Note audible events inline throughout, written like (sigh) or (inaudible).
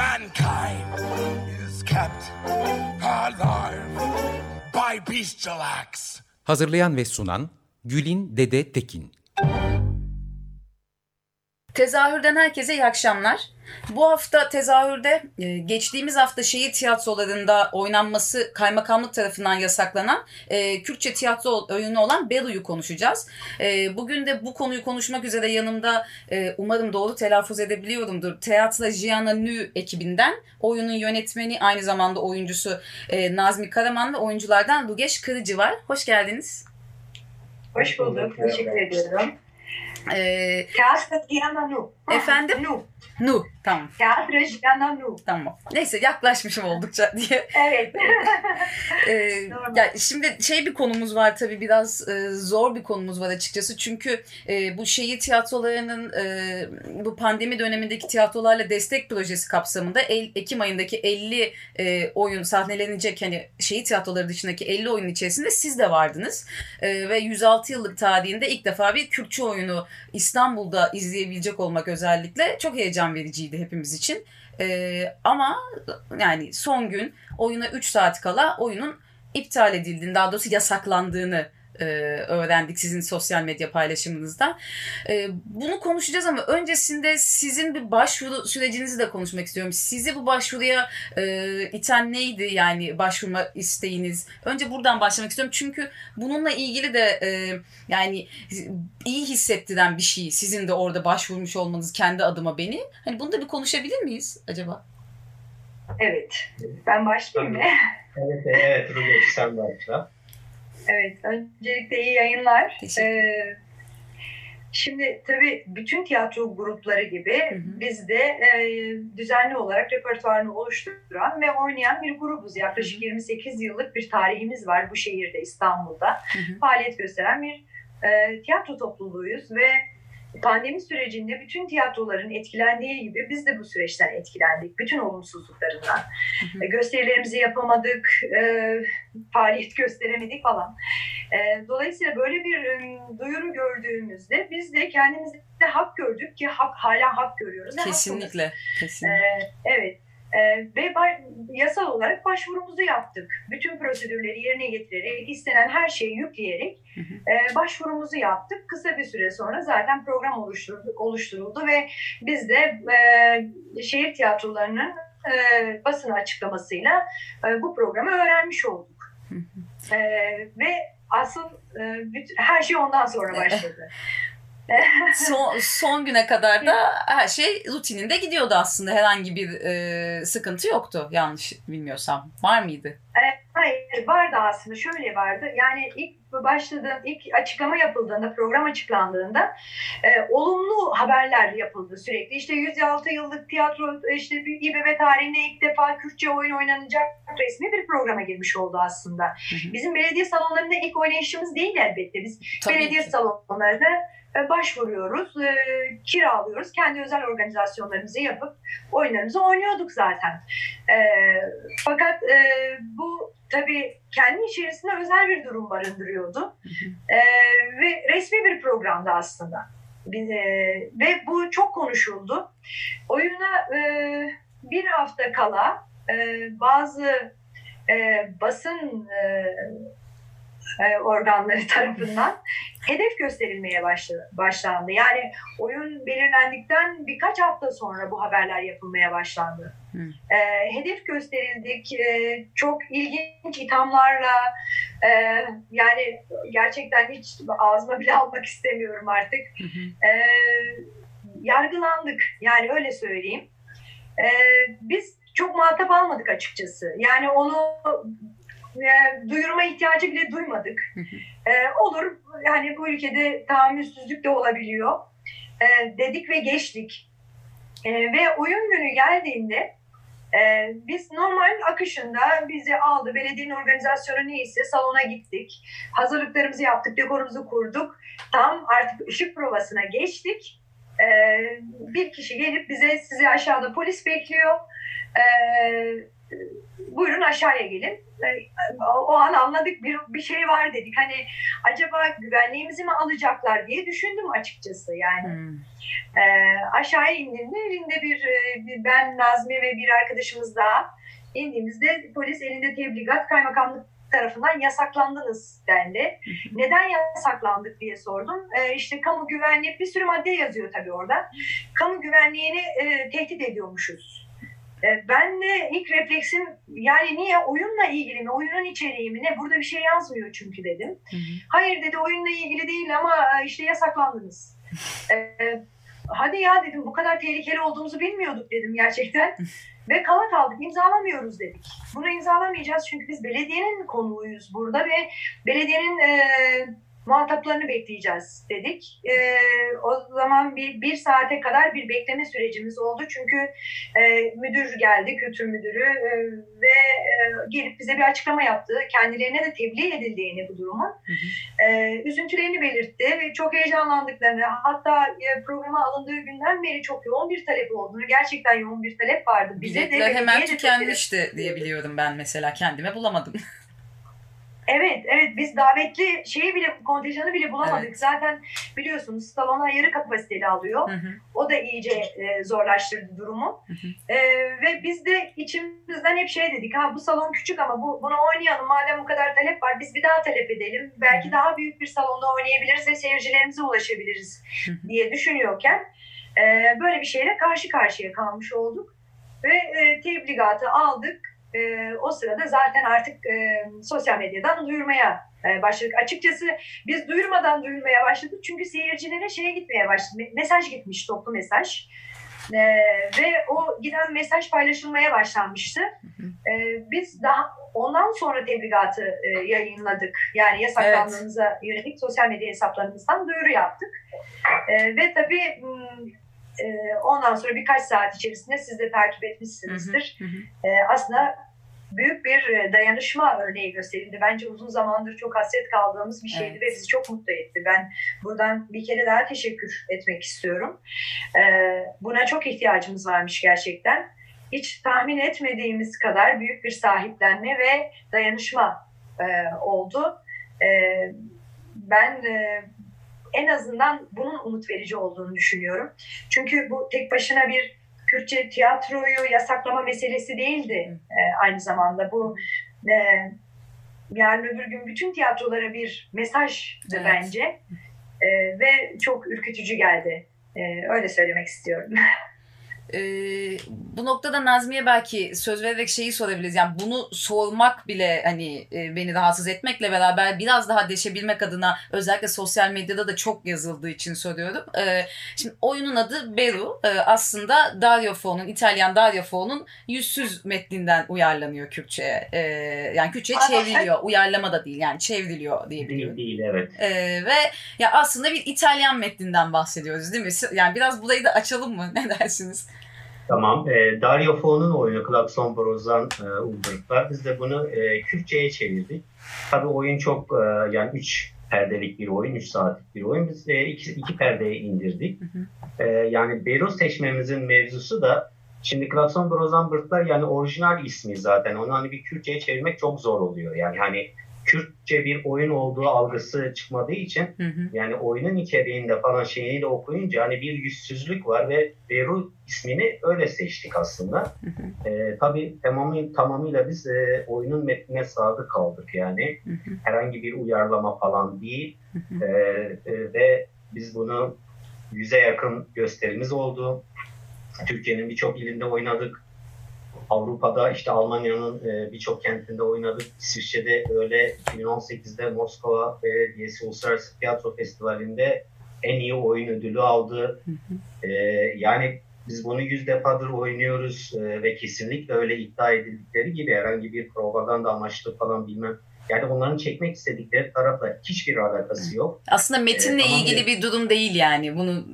Mankind is kept alive by bestial acts. Hazırlayan ve sunan Gülin Dede Tekin. Tezahürden herkese iyi akşamlar. Bu hafta tezahürde e, geçtiğimiz hafta şehir tiyatrolarında oynanması kaymakamlık tarafından yasaklanan e, Kürtçe tiyatro oyunu olan Belu'yu konuşacağız. E, bugün de bu konuyu konuşmak üzere yanımda e, umarım doğru telaffuz edebiliyorumdur. Teatro Jiana Nü ekibinden oyunun yönetmeni aynı zamanda oyuncusu Nazmi Karaman ve oyunculardan Lugeş Kırıcı var. Hoş geldiniz. Hoş bulduk. Teşekkür ediyorum. Ee, Nu. Efendim? Nu. Nu. Tamam. Teatro Nu. Tamam. Neyse yaklaşmışım oldukça (laughs) diye. evet. (laughs) ee, ya şimdi şey bir konumuz var tabii biraz e, zor bir konumuz var açıkçası. Çünkü e, bu şehir tiyatrolarının e, bu pandemi dönemindeki tiyatrolarla destek projesi kapsamında el, Ekim ayındaki 50 e, oyun sahnelenecek hani şehir tiyatroları dışındaki 50 oyun içerisinde siz de vardınız. E, ve 106 yıllık tarihinde ilk defa bir Kürtçe oyunu İstanbul'da izleyebilecek olmak özellikle çok heyecan vericiydi hepimiz için. Ee, ama yani son gün oyuna 3 saat kala oyunun iptal edildiğini daha doğrusu yasaklandığını e, öğrendik sizin sosyal medya paylaşımınızda. E, bunu konuşacağız ama öncesinde sizin bir başvuru sürecinizi de konuşmak istiyorum. Sizi bu başvuruya e, iten neydi yani başvurma isteğiniz? Önce buradan başlamak istiyorum çünkü bununla ilgili de e, yani iyi hissettiren bir şey sizin de orada başvurmuş olmanız kendi adıma beni. Hani bunu da bir konuşabilir miyiz acaba? Evet. Ben başlayayım mı? Evet, evet. Ruge sen başla. Evet, öncelikle iyi yayınlar. Ee, şimdi tabii bütün tiyatro grupları gibi hı hı. biz de e, düzenli olarak repertuarını oluşturan ve oynayan bir grubuz. Yaklaşık hı hı. 28 yıllık bir tarihimiz var bu şehirde, İstanbul'da. Hı hı. Faaliyet gösteren bir e, tiyatro topluluğuyuz ve pandemi sürecinde bütün tiyatroların etkilendiği gibi biz de bu süreçten etkilendik. Bütün olumsuzluklarından. Hı hı. E, gösterilerimizi yapamadık, e, faaliyet (laughs) gösteremedik falan. E, dolayısıyla böyle bir e, duyuru gördüğümüzde biz de kendimizde hak gördük ki hak hala hak görüyoruz. Kesinlikle. kesinlikle. E, evet. Ee, ve yasal olarak başvurumuzu yaptık. Bütün prosedürleri yerine getirerek, istenen her şeyi yükleyerek E, başvurumuzu yaptık. Kısa bir süre sonra zaten program oluşturuldu, oluşturuldu ve biz de e, şehir tiyatrolarının e, basın açıklamasıyla e, bu programı öğrenmiş olduk. e, ve asıl e, bütün, her şey ondan sonra (laughs) başladı. Son, son güne kadar da her şey rutininde gidiyordu aslında. Herhangi bir e, sıkıntı yoktu yanlış bilmiyorsam. Var mıydı? E, hayır vardı aslında. Şöyle vardı. Yani ilk başladığım, ilk açıklama yapıldığında, program açıklandığında e, olumlu haberler yapıldı sürekli. İşte 106 yıllık tiyatro, işte İBB tarihinde ilk defa Kürtçe oyun oynanacak resmi bir programa girmiş oldu aslında. Hı hı. Bizim belediye salonlarında ilk oynayışımız değil elbette. Biz Tabii belediye ki. salonlarında başvuruyoruz, e, kiralıyoruz. Kendi özel organizasyonlarımızı yapıp oyunlarımızı oynuyorduk zaten. E, fakat e, bu tabii kendi içerisinde özel bir durum barındırıyordu. E, ve resmi bir programdı aslında. E, ve bu çok konuşuldu. Oyuna e, bir hafta kala e, bazı e, basın e, e, organları tarafından hedef gösterilmeye başlandı. Yani oyun belirlendikten birkaç hafta sonra bu haberler yapılmaya başlandı. E, hedef gösterildik. E, çok ilginç ithamlarla e, yani gerçekten hiç ağzıma bile almak istemiyorum artık. E, yargılandık. Yani öyle söyleyeyim. E, biz çok muhatap almadık açıkçası. Yani onu e, duyurma ihtiyacı bile duymadık. e, olur yani bu ülkede tahammülsüzlük de olabiliyor e, dedik ve geçtik. E, ve oyun günü geldiğinde Ee, biz normal akışında bizi aldı. Belediyenin organizasyonu neyse salona gittik. Hazırlıklarımızı yaptık, dekorumuzu kurduk. Tam artık ışık provasına geçtik. Ee, bir kişi gelip bize sizi aşağıda polis bekliyor. Ee, buyurun aşağıya gelin. O an anladık bir, bir şey var dedik. Hani acaba güvenliğimizi mi alacaklar diye düşündüm açıkçası yani. Hmm. Ee, aşağıya indiğimde elinde bir, e, bir- ben Nazmi ve bir arkadaşımız daha indiğimizde polis elinde tebligat kaymakamlık tarafından yasaklandınız dendi. (laughs) Neden yasaklandık diye sordum. Ee, işte kamu güvenliği bir sürü madde yazıyor tabii orada. Kamu güvenliğini e, tehdit ediyormuşuz. E, ben de ilk refleksim yani niye oyunla ilgili mi, oyunun içeriği mi ne burada bir şey yazmıyor çünkü dedim. Hı hı. Hayır dedi oyunla ilgili değil ama e, işte yasaklandınız. Ee, hadi ya dedim bu kadar tehlikeli olduğumuzu bilmiyorduk dedim gerçekten. (laughs) Ve kalat aldık imzalamıyoruz dedik. Bunu imzalamayacağız çünkü biz belediyenin konuğuyuz burada ve belediyenin e, muhataplarını bekleyeceğiz dedik. E, o zaman bir, bir saate kadar bir bekleme sürecimiz oldu. Çünkü e, müdür geldi, kültür müdürü e, ve e, gelip bize bir açıklama yaptı. Kendilerine de tebliğ edildiğini bu durumun. E, üzüntülerini belirtti ve çok heyecanlandıklarını hatta e, programa alındığı günden beri çok yoğun bir talep olduğunu gerçekten yoğun bir talep vardı. Bize de Biletler hemen de tükenmişti diye biliyorum ben mesela. Kendime bulamadım. (laughs) Evet, evet biz davetli şeyi bile kontenjanı bile bulamadık. Evet. Zaten biliyorsunuz salona yarı kapasiteli alıyor. Hı hı. O da iyice e, zorlaştırdı durumu. Hı hı. E, ve biz de içimizden hep şey dedik. Ha bu salon küçük ama bu bunu oynayalım. Madem bu kadar talep var biz bir daha talep edelim. Belki daha büyük bir salonda oynayabiliriz ve seyircilerimize ulaşabiliriz Hı hı. diye düşünüyorken e, böyle bir şeyle karşı karşıya kalmış olduk. Ve e, tebligatı aldık. E, o sırada zaten artık e, sosyal medyadan duyurmaya e, başladık. Açıkçası biz duyurmadan duyurmaya başladık. Çünkü seyircilere şeye gitmeye başladı. Me- Mesaj gitmiş, toplu mesaj. E, ve o giden mesaj paylaşılmaya başlanmıştı. E, biz daha ondan sonra tebligatı e, yayınladık. Yani yasaklandığımıza yönelik sosyal medya hesaplarımızdan duyuru yaptık. E, ve tabii ondan sonra birkaç saat içerisinde siz de takip etmişsinizdir. Hı hı. E, aslında büyük bir e, dayanışma örneği gösterildi. Bence uzun zamandır çok hasret kaldığımız bir şeydi Evet. ve bizi çok mutlu etti. Ben buradan bir kere daha teşekkür etmek istiyorum. E, buna çok ihtiyacımız varmış gerçekten. Hiç tahmin etmediğimiz kadar büyük bir sahiplenme ve dayanışma e, oldu. Ben e, en azından bunun umut verici olduğunu düşünüyorum. Çünkü bu tek başına bir Kürtçe tiyatroyu yasaklama meselesi değildi e, aynı zamanda. Bu e, yarın öbür gün bütün tiyatrolara bir mesajdı Evet. bence. E, ve çok ürkütücü geldi. E, öyle söylemek istiyorum. (laughs) Ee, bu noktada Nazmiye belki söz vererek şeyi sorabiliriz. Yani bunu sormak bile hani e, beni rahatsız etmekle beraber biraz daha deşebilmek adına özellikle sosyal medyada da çok yazıldığı için soruyorum. Ee, şimdi oyunun adı Beru. Ee, aslında Dario Fo'nun, İtalyan Dario Fo'nun yüzsüz metninden uyarlanıyor Kürtçe'ye. Ee, yani Kürtçe'ye çevriliyor. Uyarlama da değil yani çevriliyor diye biliyorum. Değil, değil evet. Ee, ve ya aslında bir İtalyan metninden bahsediyoruz değil mi? Yani biraz burayı da açalım mı? Ne dersiniz? Tamam. E, Dario Fo'nun oyunu Klakson Broz'dan e, uyduruklar. Biz de bunu e, Kürtçe'ye çevirdik. Tabii oyun çok e, yani 3 perdelik bir oyun, 3 saatlik bir oyun. Biz e, iki, iki perdeye indirdik. Hı hı. E, yani Beyrut seçmemizin mevzusu da şimdi Klakson Broz'dan Bırtlar yani orijinal ismi zaten. Onu hani bir Kürtçe'ye çevirmek çok zor oluyor. Yani hani Kürtçe bir oyun olduğu algısı çıkmadığı için Hı hı. yani oyunun içeriğinde falan şeyini de okuyunca hani bir yüzsüzlük var ve Beru ismini öyle seçtik aslında. Hı hı. Ee, tabii tamamı, tamamıyla biz e, oyunun metnine sadık kaldık yani. Hı hı. Herhangi bir uyarlama falan değil. Hı hı. Ee, e, ve biz bunu yüze yakın gösterimiz oldu. Türkiye'nin birçok ilinde oynadık. Avrupa'da işte Almanya'nın e, birçok kentinde oynadık. İsviçre'de öyle 2018'de Moskova Belediyesi Uluslararası Tiyatro Festivali'nde en iyi oyun ödülü aldı. Hı hı. E, yani biz bunu yüz defadır oynuyoruz e, ve kesinlikle öyle iddia edildikleri gibi herhangi bir propaganda amaçlı falan bilmem. Yani onların çekmek istedikleri tarafla hiçbir alakası yok. Aslında metinle Ee, tamam ilgili bir durum değil yani. Bunu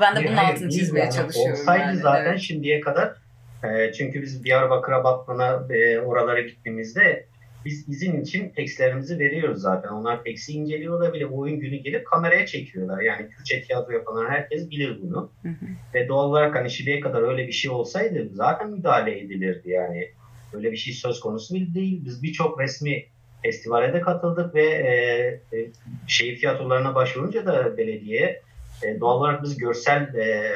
ben de bunun Hayır, altını değil çizmeye yani. çalışıyorum. Olsaydı yani. zaten Evet. şimdiye kadar E, çünkü biz Diyarbakır'a, Batman'a e, oralara gittiğimizde biz izin için tekstlerimizi veriyoruz zaten. Onlar teksti inceliyorlar bile oyun günü gelip kameraya çekiyorlar. Yani Kürtçe tiyatro yapanlar herkes bilir bunu. Hı hı. Ve doğal olarak hani şimdiye kadar öyle bir şey olsaydı zaten müdahale edilirdi yani. Öyle bir şey söz konusu bile değil. Biz birçok resmi festivale de katıldık ve e, e, şehir tiyatrolarına başvurunca da belediye e, doğal olarak biz görsel e,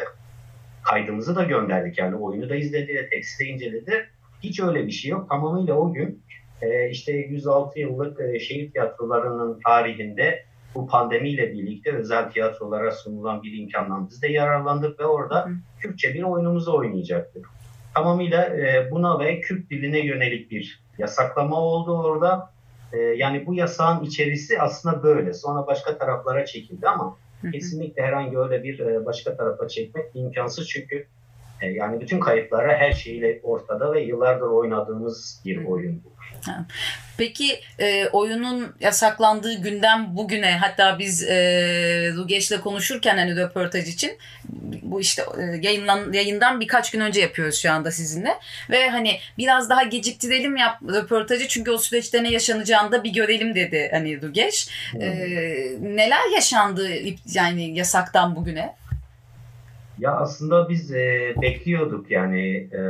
kaydımızı da gönderdik. Yani oyunu da izledi, teksti de inceledi. Hiç öyle bir şey yok. Tamamıyla o gün e, işte 106 yıllık e, şehir tiyatrolarının tarihinde bu pandemiyle birlikte özel tiyatrolara sunulan bir imkandan biz de yararlandık ve orada Hı. Kürtçe bir oyunumuzu oynayacaktık. Tamamıyla e, buna ve Kürt diline yönelik bir yasaklama oldu orada. E, yani bu yasağın içerisi aslında böyle. Sonra başka taraflara çekildi ama. Kesinlikle herhangi öyle bir e, başka tarafa çekmek imkansız çünkü e, yani bütün kayıtlara her şeyle ortada ve yıllardır oynadığımız bir oyun bu. Peki e, oyunun yasaklandığı günden bugüne hatta biz e, Lugeç'le konuşurken hani röportaj için bu işte e, yayınlan, yayından birkaç gün önce yapıyoruz şu anda sizinle ve hani biraz daha geciktirelim yap röportajı çünkü o süreçte ne yaşanacağını da bir görelim dedi hani Lugeç. E, neler yaşandı yani yasaktan bugüne? Ya aslında biz e, bekliyorduk yani e,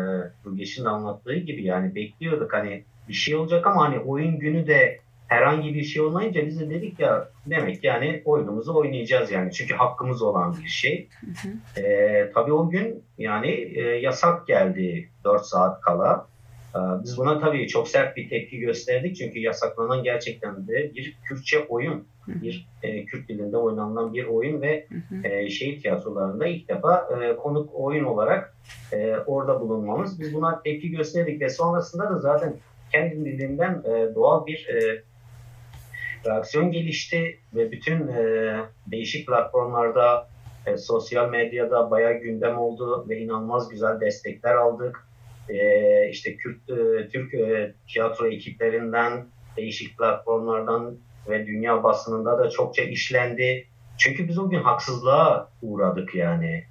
Rugeş'in anlattığı gibi yani bekliyorduk hani bir şey olacak ama hani oyun günü de herhangi bir şey olmayınca biz de dedik ya demek yani oyunumuzu oynayacağız yani çünkü hakkımız olan bir şey. Hı hı. E, tabii o gün yani e, yasak geldi 4 saat kala. E, biz buna tabii çok sert bir tepki gösterdik çünkü yasaklanan gerçekten de bir Kürtçe oyun. Bir e, Kürt dilinde oynanılan bir oyun ve e, şehir tiyatrolarında ilk defa e, konuk oyun olarak e, orada bulunmamız. Biz buna tepki gösterdik ve sonrasında da zaten kendi dilinden e, doğal bir e, reaksiyon gelişti ve bütün e, değişik platformlarda, e, sosyal medyada bayağı gündem oldu ve inanılmaz güzel destekler aldık. E, işte Kürt, e, Türk e, tiyatro ekiplerinden, değişik platformlardan ve dünya basınında da çokça işlendi. Çünkü biz o gün haksızlığa uğradık yani.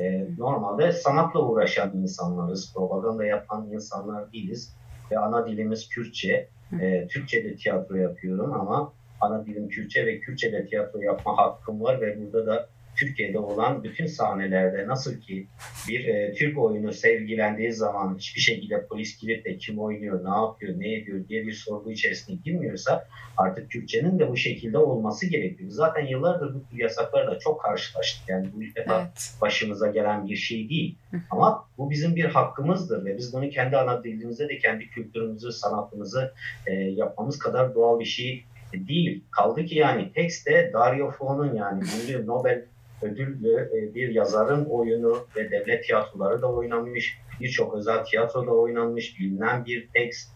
E, normalde sanatla uğraşan insanlarız, propaganda yapan insanlar değiliz. Ve ana dilimiz Kürtçe. E, Türkçe'de tiyatro yapıyorum ama ana dilim Kürtçe ve Kürtçe'de tiyatro yapma hakkım var ve burada da Türkiye'de olan bütün sahnelerde nasıl ki bir e, Türk oyunu sevgilendiği zaman hiçbir şekilde polis girip de kim oynuyor, ne yapıyor, ne ediyor diye bir sorgu içerisine girmiyorsa artık Kürtçenin de bu şekilde olması gerekiyor. Zaten yıllardır bu tür yasaklarla çok karşılaştık. Yani bu ilk defa Evet. başımıza gelen bir şey değil. Ama bu bizim bir hakkımızdır ve biz bunu kendi ana dilimizde de kendi kültürümüzü, sanatımızı e, yapmamız kadar doğal bir şey değil. Kaldı ki yani tekste Dario Fo'nun yani (laughs) ünlü Nobel ödüllü e, bir yazarın oyunu ve devlet tiyatroları da oynamış. Birçok özel tiyatroda oynanmış bilinen bir tekst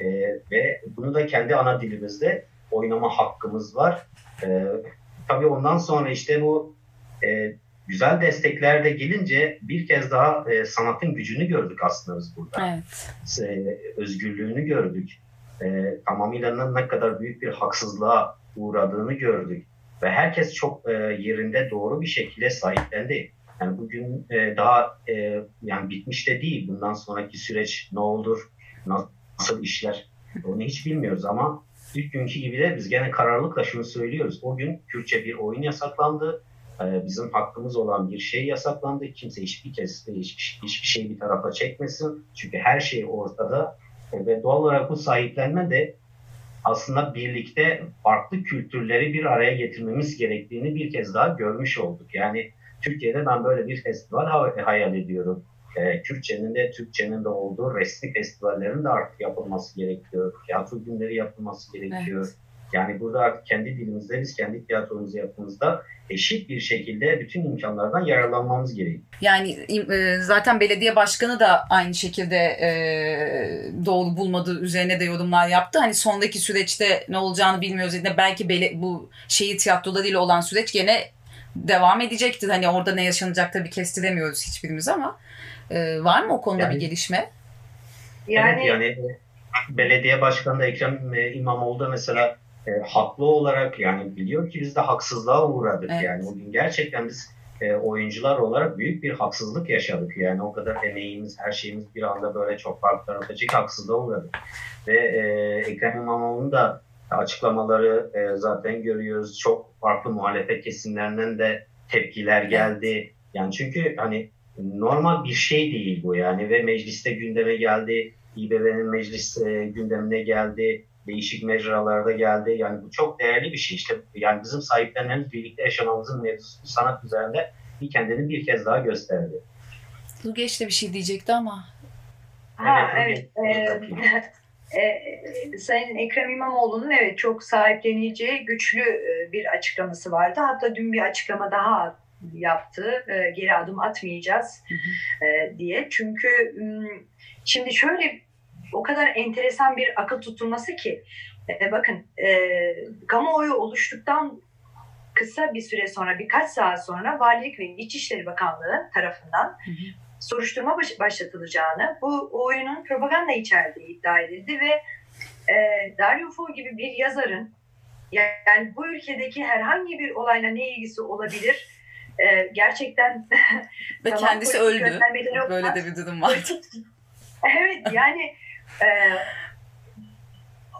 E, ve bunu da kendi ana dilimizde oynama hakkımız var. E, tabii ondan sonra işte bu e, güzel destekler de gelince bir kez daha e, sanatın gücünü gördük aslında biz burada. Evet. E, özgürlüğünü gördük. E, tamamıyla ne kadar büyük bir haksızlığa uğradığını gördük. Ve herkes çok e, yerinde doğru bir şekilde sahiplendi. Yani bugün e, daha e, yani bitmiş de değil. Bundan sonraki süreç ne olur, nasıl işler onu hiç bilmiyoruz ama ilk günkü gibi de biz gene kararlılıkla şunu söylüyoruz. O gün Kürtçe bir oyun yasaklandı. E, bizim hakkımız olan bir şey yasaklandı. Kimse hiçbir kez hiçbir, hiçbir şey bir tarafa çekmesin. Çünkü her şey ortada. E, ve doğal olarak bu sahiplenme de aslında birlikte farklı kültürleri bir araya getirmemiz gerektiğini bir kez daha görmüş olduk. Yani Türkiye'de ben böyle bir festival hay- hayal ediyorum. Ee, Kürtçenin de Türkçenin de olduğu resmi festivallerin de artık yapılması gerekiyor. Tiyatro günleri yapılması gerekiyor. Yani burada artık kendi dilimizde biz kendi tiyatromuzu yaptığımızda eşit bir şekilde bütün imkanlardan yararlanmamız gerekiyor. Yani e, zaten belediye başkanı da aynı şekilde e, doğru bulmadığı üzerine de yorumlar yaptı. Hani sondaki süreçte ne olacağını bilmiyoruz. Yine belki bele, bu şehir tiyatrolarıyla olan süreç gene devam edecektir. Hani orada ne yaşanacak tabii kestiremiyoruz hiçbirimiz ama e, var mı o konuda Yani- bir gelişme? Yani, Evet yani belediye başkanı da Ekrem İmamoğlu da mesela e, haklı olarak yani biliyor ki biz de haksızlığa uğradık Evet. yani o gün gerçekten biz e, oyuncular olarak büyük bir haksızlık yaşadık. Yani o kadar emeğimiz, her şeyimiz bir anda böyle çok farklı stratejik haksızlığa uğradık. Ve e, Ekrem İmamoğlu'nun da açıklamaları e, zaten görüyoruz. Çok farklı muhalefet kesimlerinden de tepkiler geldi. Yani çünkü hani normal bir şey değil bu yani ve mecliste gündeme geldi. İBB'nin meclis e, gündemine geldi. Değişik mecralarda geldi. Yani bu çok değerli bir şey. İşte yani bizim sahiplenmemiz, birlikte yaşamamızın mevzusu sanat üzerinde bir kendini bir kez daha gösterdi. Lugeç de bir şey diyecekti ama. Ha evet. evet. Ee, (laughs) e, Sayın Ekrem İmamoğlu'nun evet çok sahipleneceği güçlü e, bir açıklaması vardı. Hatta dün bir açıklama daha yaptı. E, geri adım atmayacağız e, diye. Çünkü şimdi şöyle o kadar enteresan bir akıl tutulması ki e, bakın e, kamuoyu oluştuktan kısa bir süre sonra birkaç saat sonra Valilik ve İçişleri Bakanlığı tarafından hı hı. soruşturma baş, başlatılacağını bu oyunun propaganda içerdiği iddia edildi ve e, Dario Fo gibi bir yazarın yani bu ülkedeki herhangi bir olayla ne ilgisi olabilir e, gerçekten (laughs) ve tamam, kendisi öldü. Böyle de bir durum var. (laughs) evet yani e,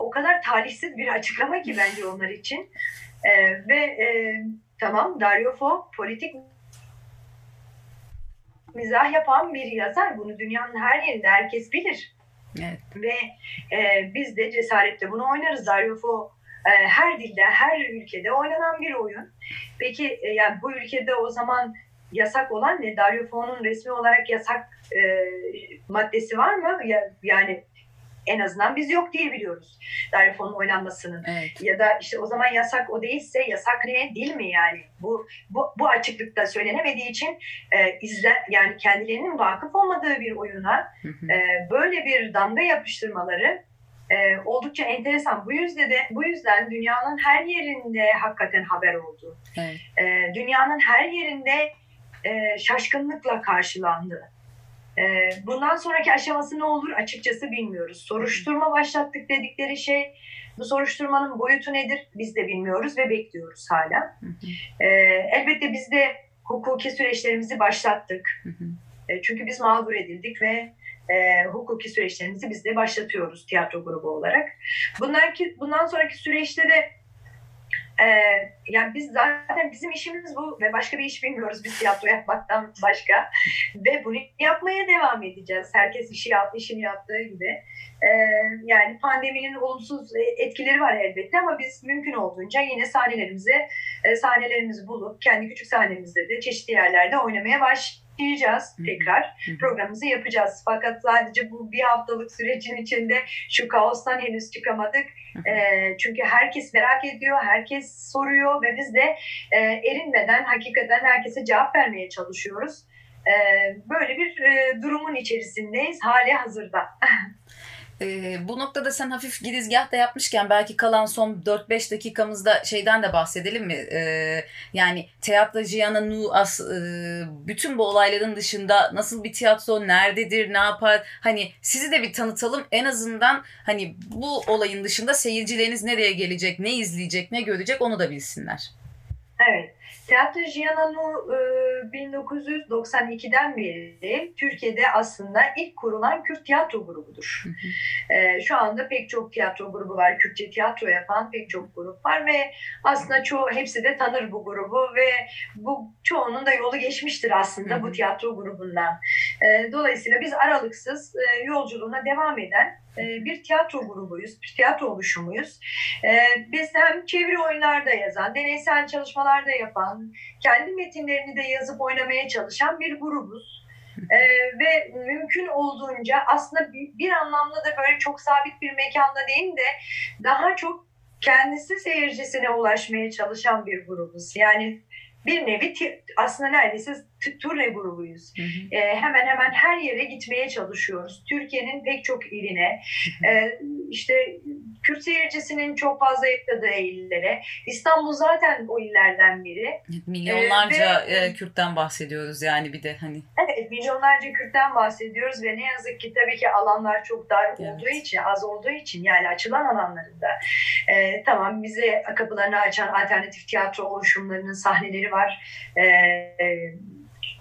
o kadar talihsiz bir açıklama ki bence onlar için. E, ve e, tamam Dario Fo politik mizah yapan bir yazar. Bunu dünyanın her yerinde herkes bilir. Evet. Ve e, biz de cesaretle bunu oynarız. Dario Fo e, her dilde, her ülkede oynanan bir oyun. Peki e, yani bu ülkede o zaman yasak olan ne? Dario Fo'nun resmi olarak yasak e, maddesi var mı? Ya, yani en azından biz yok diye biliyoruz. Daryofon'un oynanmasının. Evet. Ya da işte o zaman yasak o değilse yasak ne değil mi yani? Bu bu, bu açıklıkta söylenemediği için e, izle yani kendilerinin vakıf olmadığı bir oyuna E, böyle bir damga yapıştırmaları e, oldukça enteresan. Bu yüzden de bu yüzden dünyanın her yerinde hakikaten haber oldu. Evet. E, dünyanın her yerinde e, şaşkınlıkla karşılandı. E, bundan sonraki aşaması ne olur açıkçası bilmiyoruz. Soruşturma başlattık dedikleri şey bu soruşturmanın boyutu nedir biz de bilmiyoruz ve bekliyoruz hala. E, elbette biz de hukuki süreçlerimizi başlattık. E, çünkü biz mağdur edildik ve e, hukuki süreçlerimizi biz de başlatıyoruz tiyatro grubu olarak. Bunlar ki bundan sonraki süreçte de ee, yani biz zaten bizim işimiz bu ve başka bir iş bilmiyoruz biz tiyatro yapmaktan başka ve bunu yapmaya devam edeceğiz. Herkes işi yap, işini yaptığı gibi. Ee, yani pandeminin olumsuz etkileri var elbette ama biz mümkün olduğunca yine sahnelerimizi e, sahnelerimizi bulup kendi küçük sahnemizde de çeşitli yerlerde oynamaya baş başlayacağız tekrar. Programımızı yapacağız. Fakat sadece bu bir haftalık sürecin içinde şu kaostan henüz çıkamadık. E, çünkü herkes merak ediyor, herkes soruyor ve biz de e, erinmeden hakikaten herkese cevap vermeye çalışıyoruz. E, böyle bir e, durumun içerisindeyiz hali hazırda. (laughs) E, bu noktada sen hafif girizgah da yapmışken belki kalan son 4-5 dakikamızda şeyden de bahsedelim mi? E, yani Tiyatro Gianna Nu as, e, bütün bu olayların dışında nasıl bir tiyatro, nerededir, ne yapar? Hani sizi de bir tanıtalım. En azından hani bu olayın dışında seyircileriniz nereye gelecek, ne izleyecek, ne görecek onu da bilsinler. Evet. Teatro Giannano 1992'den beri Türkiye'de aslında ilk kurulan Kürt tiyatro grubudur. E, şu anda pek çok tiyatro grubu var. Kürtçe tiyatro yapan pek çok grup var ve aslında çoğu hepsi de tanır bu grubu ve bu çoğunun da yolu geçmiştir aslında bu tiyatro grubundan. E, dolayısıyla biz aralıksız e, yolculuğuna devam eden e, bir tiyatro grubuyuz, bir tiyatro oluşumuyuz. E, biz hem çeviri oyunlarda yazan, deneysel çalışmalarda yapan, kendi metinlerini de yazıp oynamaya çalışan bir grubuz. Ee, ve mümkün olduğunca aslında bir, bir anlamda da böyle çok sabit bir mekanda değil de daha çok kendisi seyircisine ulaşmaya çalışan bir grubuz. Yani bir nevi aslında neredeyse turne grubuyuz. Hı hı. E, hemen hemen her yere gitmeye çalışıyoruz. Türkiye'nin pek çok iline, e, işte Kürt seyircisinin çok fazla yaşadığı illere. İstanbul zaten o illerden biri. Milyonlarca ee, ve, Kürt'ten bahsediyoruz yani bir de hani. Evet milyonlarca Kürt'ten bahsediyoruz ve ne yazık ki tabii ki alanlar çok dar evet. olduğu için, az olduğu için yani açılan alanlarında. E, tamam bize kapılarını açan alternatif tiyatro oluşumlarının sahneleri var. E, e,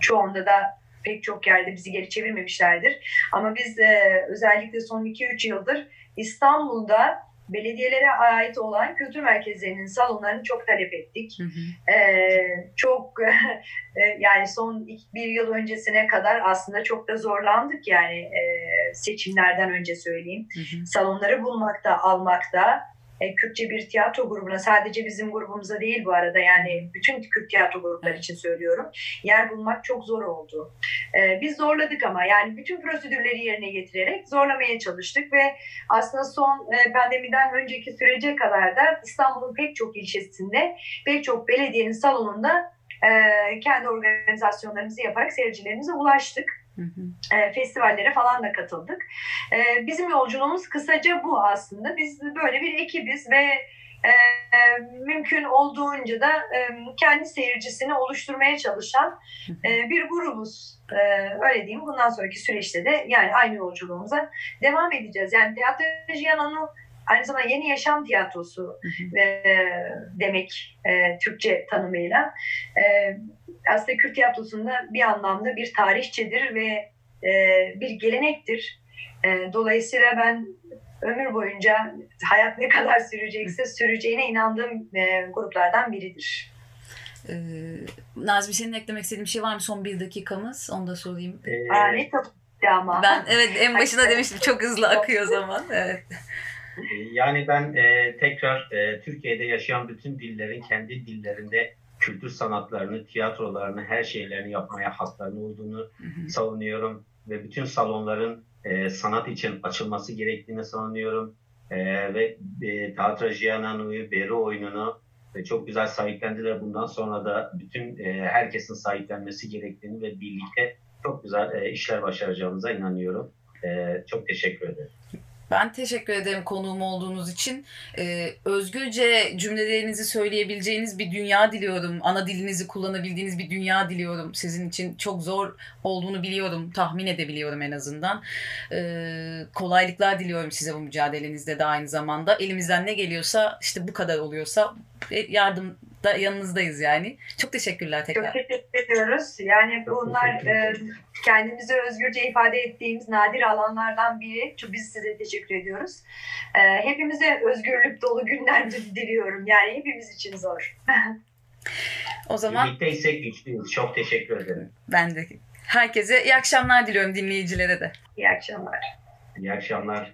çoğunda da pek çok yerde bizi geri çevirmemişlerdir. Ama biz e, özellikle son 2-3 yıldır İstanbul'da belediyelere ait olan kültür merkezlerinin salonlarını çok talep ettik. Hı hı. Ee, çok (laughs) e, yani son bir yıl öncesine kadar aslında çok da zorlandık yani e, seçimlerden önce söyleyeyim. Hı hı. Salonları bulmakta, almakta e, Kürtçe bir tiyatro grubuna sadece bizim grubumuza değil bu arada yani bütün Kürt tiyatro grupları için söylüyorum. Yer bulmak çok zor oldu. E, biz zorladık ama yani bütün prosedürleri yerine getirerek zorlamaya çalıştık ve aslında son e, pandemiden önceki sürece kadar da İstanbul'un pek çok ilçesinde pek çok belediyenin salonunda e, kendi organizasyonlarımızı yaparak seyircilerimize ulaştık. Hı hı. E, festivallere falan da katıldık. E, bizim yolculuğumuz kısaca bu aslında. Biz böyle bir ekibiz ve e, mümkün olduğunca da kendi seyircisini oluşturmaya çalışan bir grubuz. Öyle diyeyim. Bundan sonraki süreçte de yani aynı yolculuğumuza devam edeceğiz. Yani Teatroji Yanan'ı aynı zamanda yeni yaşam tiyatrosu e, demek e, Türkçe tanımıyla. E, aslında Kürt tiyatrosunda bir anlamda bir tarihçedir ve e, bir gelenektir. E, dolayısıyla ben ömür boyunca hayat ne kadar sürecekse süreceğine inandığım e, gruplardan biridir. Ee, Nazmi senin eklemek istediğin bir şey var mı? Son bir dakikamız. Onu da sorayım. Ee, ne ama. Ben evet en başında demiştim çok hızlı akıyor zaman. Evet. (laughs) Yani ben e, tekrar e, Türkiye'de yaşayan bütün dillerin kendi dillerinde kültür sanatlarını, tiyatrolarını, her şeylerini yapmaya haklarını olduğunu hı hı. savunuyorum. Ve bütün salonların e, sanat için açılması gerektiğini savunuyorum. E, ve e, Teatrajiananu'yu, Beri oyununu e, çok güzel sahiplendiler. Bundan sonra da bütün e, herkesin sahiplenmesi gerektiğini ve birlikte çok güzel e, işler başaracağımıza inanıyorum. E, çok teşekkür ederim. Ben teşekkür ederim konuğum olduğunuz için. Ee, özgürce cümlelerinizi söyleyebileceğiniz bir dünya diliyorum. Ana dilinizi kullanabildiğiniz bir dünya diliyorum. Sizin için çok zor olduğunu biliyorum. Tahmin edebiliyorum en azından. Ee, kolaylıklar diliyorum size bu mücadelenizde de aynı zamanda. Elimizden ne geliyorsa işte bu kadar oluyorsa yardım da yanınızdayız yani. Çok teşekkürler tekrar. Çok teşekkür ediyoruz. Yani bunlar e, kendimizi özgürce ifade ettiğimiz nadir alanlardan biri. Çok biz size teşekkür ediyoruz. E, hepimize özgürlük dolu günler diliyorum. Yani hepimiz için zor. (laughs) o zaman birlikteysek güçlüyüz. Çok teşekkür ederim. Ben de. Herkese iyi akşamlar diliyorum dinleyicilere de. İyi akşamlar. İyi akşamlar.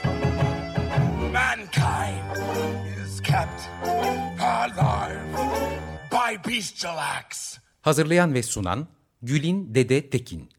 Kept alive by bestial. Hazırlayan ve sunan Gülin Dede Tekin